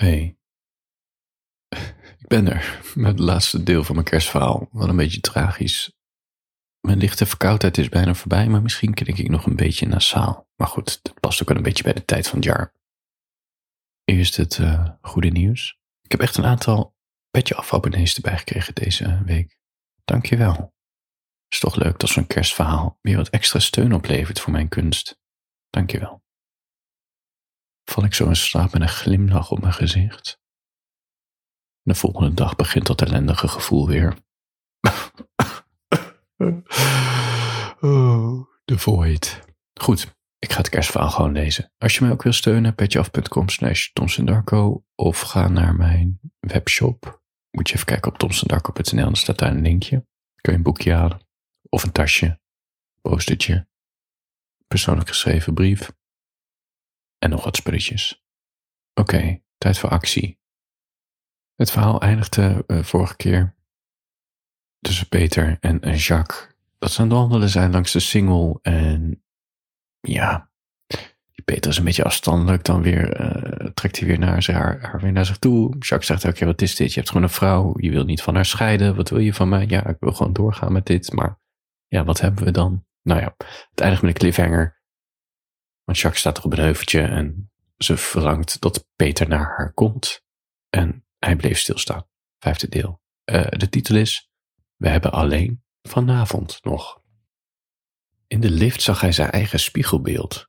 Hey, ik ben er met het laatste deel van mijn kerstverhaal. Wel een beetje tragisch. Mijn lichte verkoudheid is bijna voorbij, maar misschien klink ik nog een beetje nasaal. Maar goed, dat past ook wel een beetje bij de tijd van het jaar. Eerst het uh, goede nieuws. Ik heb echt een aantal petje afabonnees erbij gekregen deze week. Dankjewel. Is toch leuk dat zo'n kerstverhaal weer wat extra steun oplevert voor mijn kunst. Dankjewel val ik zo in slaap met een glimlach op mijn gezicht. De volgende dag begint dat ellendige gevoel weer. oh, de void. Goed, ik ga het kerstverhaal gewoon lezen. Als je mij ook wil steunen, petjeaf.com slash Darko of ga naar mijn webshop. Moet je even kijken op tomsendarko.nl, dan staat daar een linkje. Kun je een boekje halen of een tasje, postertje, persoonlijk geschreven brief en nog wat spulletjes. Oké, tijd voor actie. Het verhaal eindigde uh, vorige keer tussen Peter en, Jacques. Dat ze aan het wandelen zijn langs de singel en ja, Peter is een beetje afstandelijk. Dan weer uh, trekt hij weer naar haar, haar, weer naar zich toe. Jacques zegt ook, ja, wat is dit? Je hebt gewoon een vrouw, je wil niet van haar scheiden. Wat wil je van mij? Ja, ik wil gewoon doorgaan met dit, maar ja, wat hebben we dan? Nou ja, het eindigt met een cliffhanger. Want Jacques staat er op een heuveltje en ze verlangt dat Peter naar haar komt. En hij bleef stilstaan. Vijfde deel. Uh, de titel is We hebben alleen vanavond nog. In de lift zag hij zijn eigen spiegelbeeld.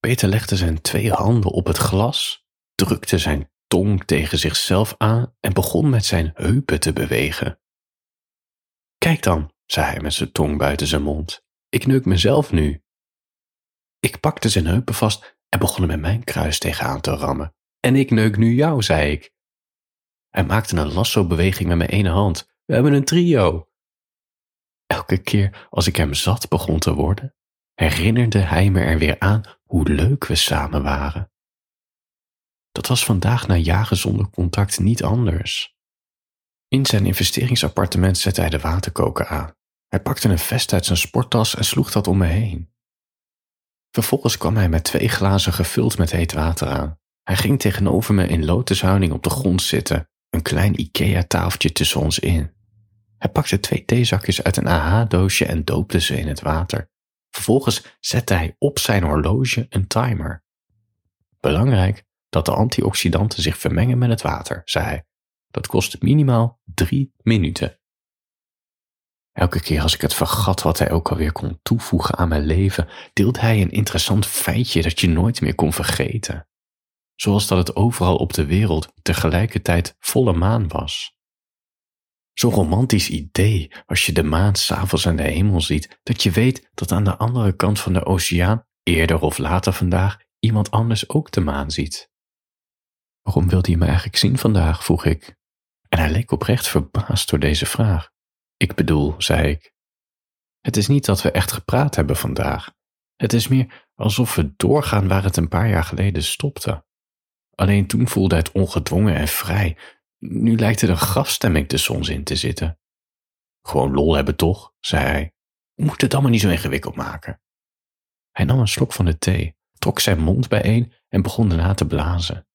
Peter legde zijn twee handen op het glas, drukte zijn tong tegen zichzelf aan en begon met zijn heupen te bewegen. Kijk dan, zei hij met zijn tong buiten zijn mond. Ik neuk mezelf nu. Ik pakte zijn heupen vast en begon er met mijn kruis tegenaan te rammen. En ik neuk nu jou, zei ik. Hij maakte een lasso-beweging met mijn ene hand. We hebben een trio. Elke keer als ik hem zat begon te worden, herinnerde hij me er weer aan hoe leuk we samen waren. Dat was vandaag na jaren zonder contact niet anders. In zijn investeringsappartement zette hij de waterkoker aan. Hij pakte een vest uit zijn sporttas en sloeg dat om me heen. Vervolgens kwam hij met twee glazen gevuld met heet water aan. Hij ging tegenover me in lotushouding op de grond zitten, een klein IKEA-tafeltje tussen ons in. Hij pakte twee theezakjes uit een AH-doosje en doopte ze in het water. Vervolgens zette hij op zijn horloge een timer. Belangrijk dat de antioxidanten zich vermengen met het water, zei hij. Dat kost minimaal drie minuten. Elke keer als ik het vergat wat hij ook alweer kon toevoegen aan mijn leven, deelde hij een interessant feitje dat je nooit meer kon vergeten. Zoals dat het overal op de wereld tegelijkertijd volle maan was. Zo'n romantisch idee als je de maan s'avonds aan de hemel ziet, dat je weet dat aan de andere kant van de oceaan, eerder of later vandaag, iemand anders ook de maan ziet. Waarom wilde je me eigenlijk zien vandaag? vroeg ik. En hij leek oprecht verbaasd door deze vraag. Ik bedoel, zei ik. Het is niet dat we echt gepraat hebben vandaag. Het is meer alsof we doorgaan waar het een paar jaar geleden stopte. Alleen toen voelde het ongedwongen en vrij. Nu lijkt er een grafstemming tussen ons in te zitten. Gewoon lol hebben toch, zei hij. We moeten het allemaal niet zo ingewikkeld maken. Hij nam een slok van de thee, trok zijn mond bijeen en begon daarna te blazen.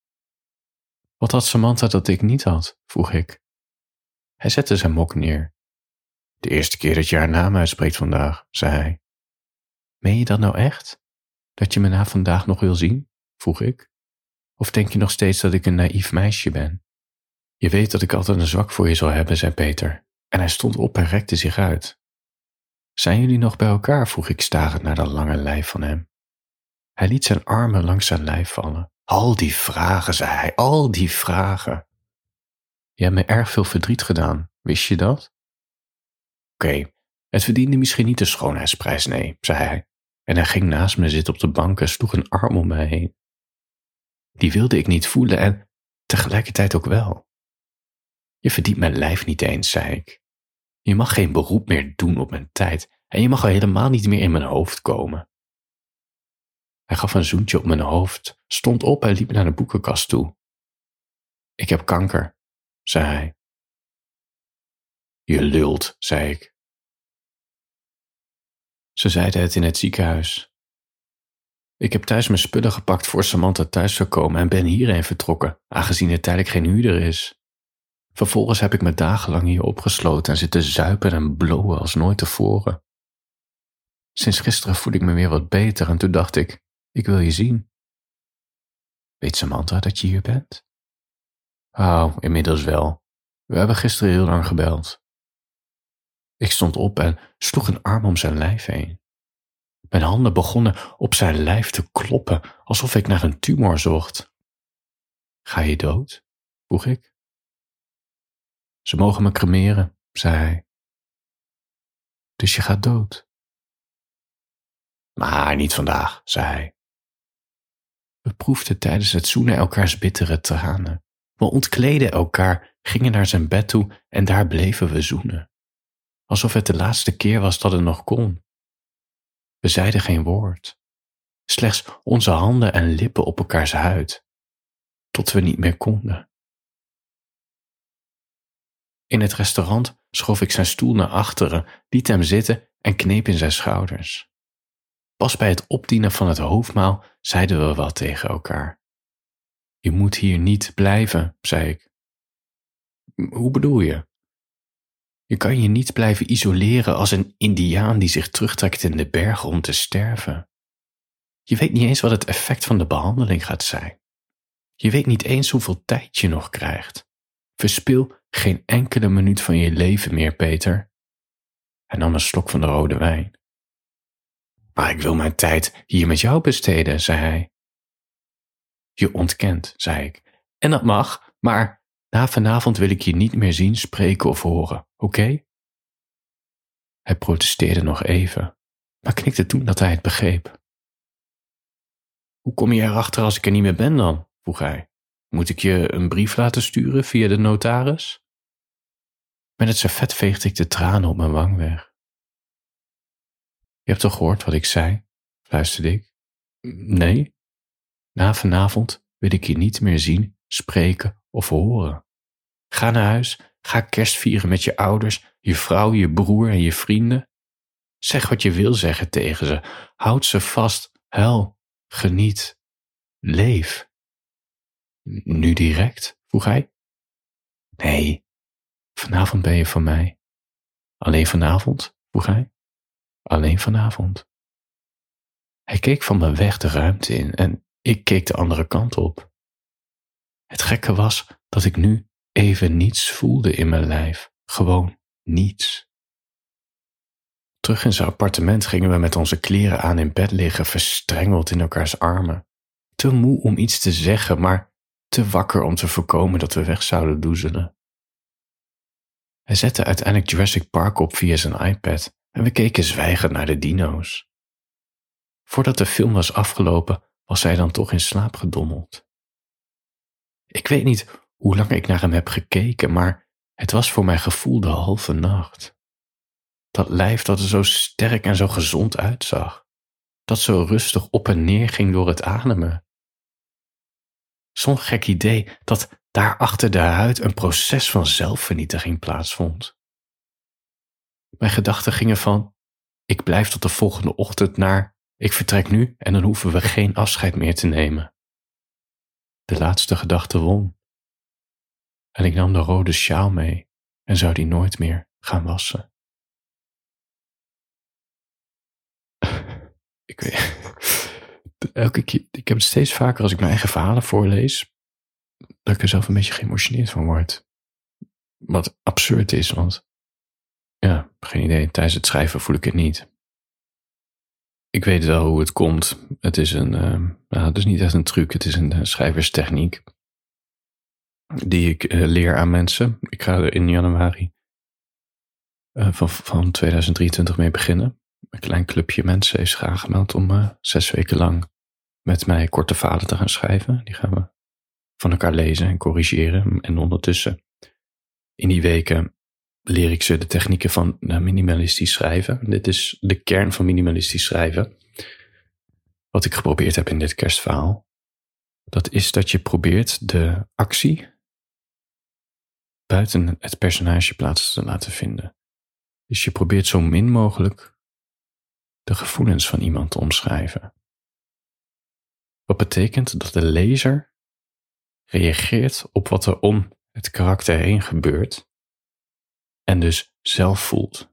Wat had Samantha dat ik niet had? vroeg ik. Hij zette zijn mok neer de eerste keer dat je haar naam uitspreekt vandaag, zei hij. Meen je dat nou echt? Dat je me na vandaag nog wil zien? vroeg ik. Of denk je nog steeds dat ik een naïef meisje ben? Je weet dat ik altijd een zwak voor je zal hebben, zei Peter, en hij stond op en rekte zich uit. Zijn jullie nog bij elkaar? vroeg ik starend naar dat lange lijf van hem. Hij liet zijn armen langs zijn lijf vallen. Al die vragen, zei hij, al die vragen. Je hebt me erg veel verdriet gedaan, wist je dat? Oké, het verdiende misschien niet de schoonheidsprijs, nee, zei hij. En hij ging naast me zitten op de bank en sloeg een arm om mij heen. Die wilde ik niet voelen en tegelijkertijd ook wel. Je verdient mijn lijf niet eens, zei ik. Je mag geen beroep meer doen op mijn tijd en je mag al helemaal niet meer in mijn hoofd komen. Hij gaf een zoentje op mijn hoofd, stond op en liep naar de boekenkast toe. Ik heb kanker, zei hij. Je lult, zei ik. Ze zeiden het in het ziekenhuis. Ik heb thuis mijn spullen gepakt voor Samantha thuis zou komen en ben hierheen vertrokken, aangezien er tijdelijk geen huurder is. Vervolgens heb ik me dagenlang hier opgesloten en zitten zuipen en blowen als nooit tevoren. Sinds gisteren voel ik me weer wat beter en toen dacht ik, ik wil je zien. Weet Samantha dat je hier bent? Oh, inmiddels wel. We hebben gisteren heel lang gebeld. Ik stond op en sloeg een arm om zijn lijf heen. Mijn handen begonnen op zijn lijf te kloppen, alsof ik naar een tumor zocht. Ga je dood? vroeg ik. Ze mogen me cremeren, zei hij. Dus je gaat dood? Maar niet vandaag, zei hij. We proefden tijdens het zoenen elkaars bittere tranen. We ontkleden elkaar, gingen naar zijn bed toe en daar bleven we zoenen. Alsof het de laatste keer was dat het nog kon. We zeiden geen woord. Slechts onze handen en lippen op elkaars huid. Tot we niet meer konden. In het restaurant schoof ik zijn stoel naar achteren, liet hem zitten en kneep in zijn schouders. Pas bij het opdienen van het hoofdmaal zeiden we wat tegen elkaar. Je moet hier niet blijven, zei ik. Hoe bedoel je? Je kan je niet blijven isoleren als een indiaan die zich terugtrekt in de bergen om te sterven. Je weet niet eens wat het effect van de behandeling gaat zijn. Je weet niet eens hoeveel tijd je nog krijgt. Verspil geen enkele minuut van je leven meer, Peter. Hij nam een slok van de rode wijn. Maar ik wil mijn tijd hier met jou besteden, zei hij. Je ontkent, zei ik. En dat mag, maar na vanavond wil ik je niet meer zien, spreken of horen, oké? Hij protesteerde nog even, maar knikte toen dat hij het begreep. Hoe kom je erachter als ik er niet meer ben dan? vroeg hij. Moet ik je een brief laten sturen via de notaris? Met het servet veegde ik de tranen op mijn wang weg. Je hebt toch gehoord wat ik zei? fluisterde ik. Nee. Na vanavond wil ik je niet meer zien, spreken of horen. Ga naar huis, ga kerst vieren met je ouders, je vrouw, je broer en je vrienden. Zeg wat je wil zeggen tegen ze. Houd ze vast, huil, geniet, leef. Nu direct? vroeg hij. Nee, vanavond ben je van mij. Alleen vanavond? vroeg hij. Alleen vanavond. Hij keek van me weg de ruimte in en ik keek de andere kant op. Het gekke was dat ik nu even niets voelde in mijn lijf. Gewoon niets. Terug in zijn appartement gingen we met onze kleren aan in bed liggen, verstrengeld in elkaars armen. Te moe om iets te zeggen, maar te wakker om te voorkomen dat we weg zouden doezelen. Hij zette uiteindelijk Jurassic Park op via zijn iPad en we keken zwijgend naar de dino's. Voordat de film was afgelopen, was hij dan toch in slaap gedommeld. Ik weet niet hoe lang ik naar hem heb gekeken, maar het was voor mijn gevoel de halve nacht. Dat lijf dat er zo sterk en zo gezond uitzag, dat zo rustig op en neer ging door het ademen. Zo'n gek idee dat daar achter de huid een proces van zelfvernietiging plaatsvond. Mijn gedachten gingen van: ik blijf tot de volgende ochtend naar, ik vertrek nu en dan hoeven we geen afscheid meer te nemen. De laatste gedachte won. En ik nam de rode sjaal mee en zou die nooit meer gaan wassen. ik weet, elke keer, ik heb het steeds vaker als ik mijn eigen verhalen voorlees, dat ik er zelf een beetje geëmotioneerd van word. Wat absurd is, want ja, geen idee. Tijdens het schrijven voel ik het niet. Ik weet wel hoe het komt. Het is een, nou, het is niet echt een truc. Het is een uh, schrijverstechniek die ik uh, leer aan mensen. Ik ga er in januari van, van 2023 mee beginnen. Een klein clubje mensen is graag gemeld om zes weken lang met mij korte verhalen te gaan schrijven. Die gaan we van elkaar lezen en corrigeren. En ondertussen in die weken leer ik ze de technieken van minimalistisch schrijven. Dit is de kern van minimalistisch schrijven. Wat ik geprobeerd heb in dit kerstverhaal. Dat is dat je probeert de actie buiten het personage plaats te laten vinden. Dus je probeert zo min mogelijk de gevoelens van iemand te omschrijven. Wat betekent dat de lezer reageert op wat er om het karakter heen gebeurt en dus zelf voelt.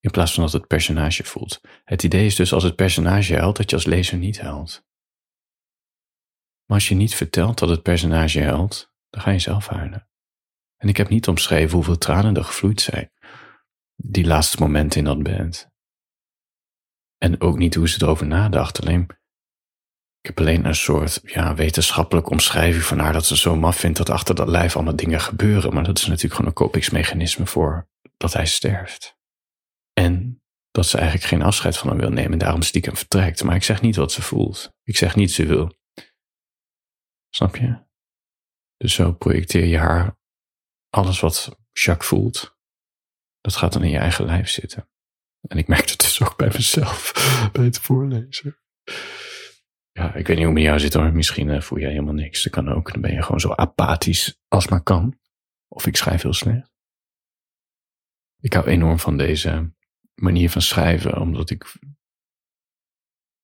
In plaats van dat het personage voelt. Het idee is dus als het personage huilt, dat je als lezer niet huilt. Maar als je niet vertelt dat het personage huilt, dan ga je zelf huilen. En ik heb niet omschreven hoeveel tranen er gevloeid zijn. Die laatste momenten in dat band. En ook niet hoe ze erover nadacht. Alleen, ik heb alleen een soort ja, wetenschappelijke omschrijving van haar dat ze zo maf vindt dat achter dat lijf allemaal dingen gebeuren. Maar dat is natuurlijk gewoon een kopingsmechanisme voor dat hij sterft. En dat ze eigenlijk geen afscheid van hem wil nemen en daarom stiekem vertrekt. Maar ik zeg niet wat ze voelt. Ik zeg niet ze wil. Snap je? Dus zo projecteer je haar alles wat Jacques voelt. Dat gaat dan in je eigen lijf zitten. En ik merk het dus ook bij mezelf, bij het voorlezen. Ja, ik weet niet hoe het met jou zit hoor. Misschien uh, voel jij helemaal niks. Dat kan ook. Dan ben je gewoon zo apathisch als maar kan. Of ik schrijf heel slecht. Ik hou enorm van deze manier van schrijven, omdat ik.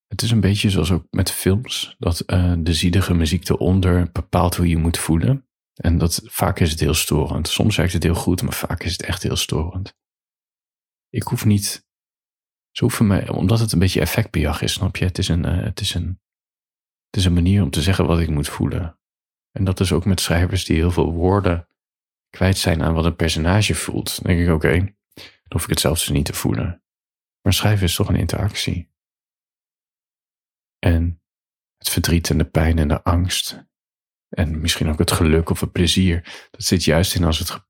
Het is een beetje zoals ook met films, dat uh, de ziedige muziek eronder bepaalt hoe je moet voelen. En dat vaak is het heel storend. Soms werkt het heel goed, maar vaak is het echt heel storend. Ik hoef niet. Ze hoeven mij, omdat het een beetje effectbejag is, snap je? Het is een, uh, het is een, het is een manier om te zeggen wat ik moet voelen. En dat is ook met schrijvers die heel veel woorden kwijt zijn aan wat een personage voelt. Dan denk ik, oké, dan hoef ik het zelfs niet te voelen. Maar schrijven is toch een interactie. En het verdriet en de pijn en de angst. En misschien ook het geluk of het plezier. Dat zit juist in als, het,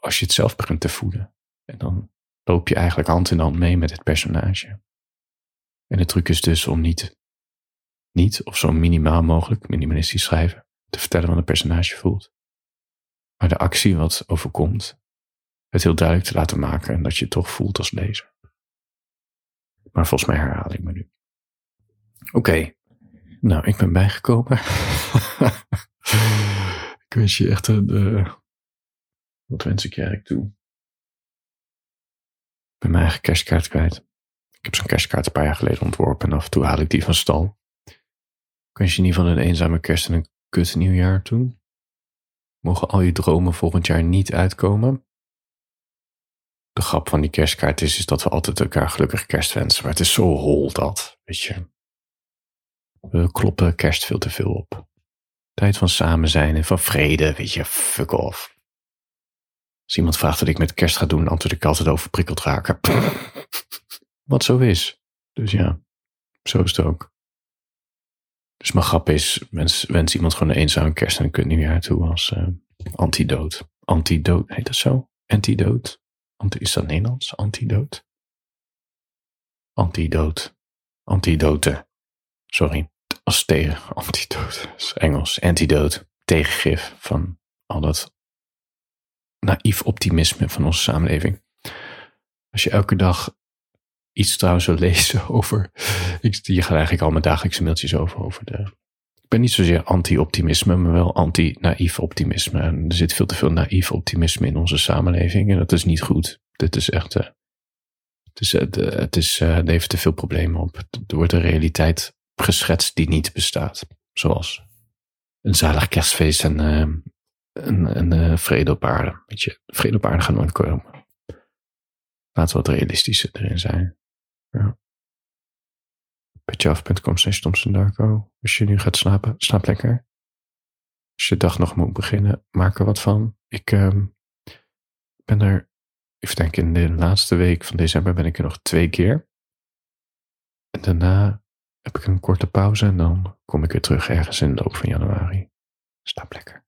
als je het zelf begint te voelen. En dan loop je eigenlijk hand in hand mee met het personage. En de truc is dus om niet, niet of zo minimaal mogelijk, minimalistisch schrijven, te vertellen wat een personage voelt. Maar de actie wat overkomt, het heel duidelijk te laten maken en dat je het toch voelt als lezer. Maar volgens mij herhaal ik me nu. Oké, nou, ik ben bijgekomen. ik wens je echt een. Uh, wat wens ik je eigenlijk toe? Ik ben mijn eigen kerstkaart kwijt. Ik heb zo'n kerstkaart een paar jaar geleden ontworpen en af en toe haal ik die van stal. Ik wens je ieder geval een eenzame kerst en een kut nieuwjaar toe. Mogen al je dromen volgend jaar niet uitkomen de grap van die kerstkaart is, is dat we altijd elkaar gelukkig kerst wensen. Maar het is zo hol dat, weet je. We kloppen kerst veel te veel op. Tijd van samen zijn en van vrede, weet je, fuck off. Als iemand vraagt wat ik met kerst ga doen, antwoord ik altijd overprikkeld raken. wat zo is. Dus ja, zo is het ook. Dus mijn grap is, wens, wens iemand gewoon een eenzame kerst en een nieuwjaar toe als uh, antidood. Antidood, heet dat zo? Antidood? Is dat Nederlands? Antidoot? Antidoot. Antidote. Sorry. Als tegen. Antidoot. is Engels. Antidoot. Tegengif van al dat naïef optimisme van onze samenleving. Als je elke dag iets trouwens wil lezen over. Ik, je gaat eigenlijk al mijn dagelijkse mailtjes over. over de, ik ben niet zozeer anti-optimisme, maar wel anti-naïef optimisme. En er zit veel te veel naïef optimisme in onze samenleving. En dat is niet goed. Dit is echt. Uh, het, is, uh, het, is, het heeft te veel problemen op. Er wordt een realiteit geschetst die niet bestaat. Zoals een zalig kerstfeest en, een, een vrede op aarde. Weet je, vrede op aarde gaat nooit komen. Laten we wat realistischer erin zijn. Ja. Petjeaf.com slash Darko. Als je nu gaat slapen, slaap lekker. Als je dag nog moet beginnen, maak er wat van. Ik uh, ben er ik denk in de laatste week van december ben ik er nog twee keer. En daarna heb ik een korte pauze en dan kom ik weer terug ergens in de loop van januari. Slaap lekker.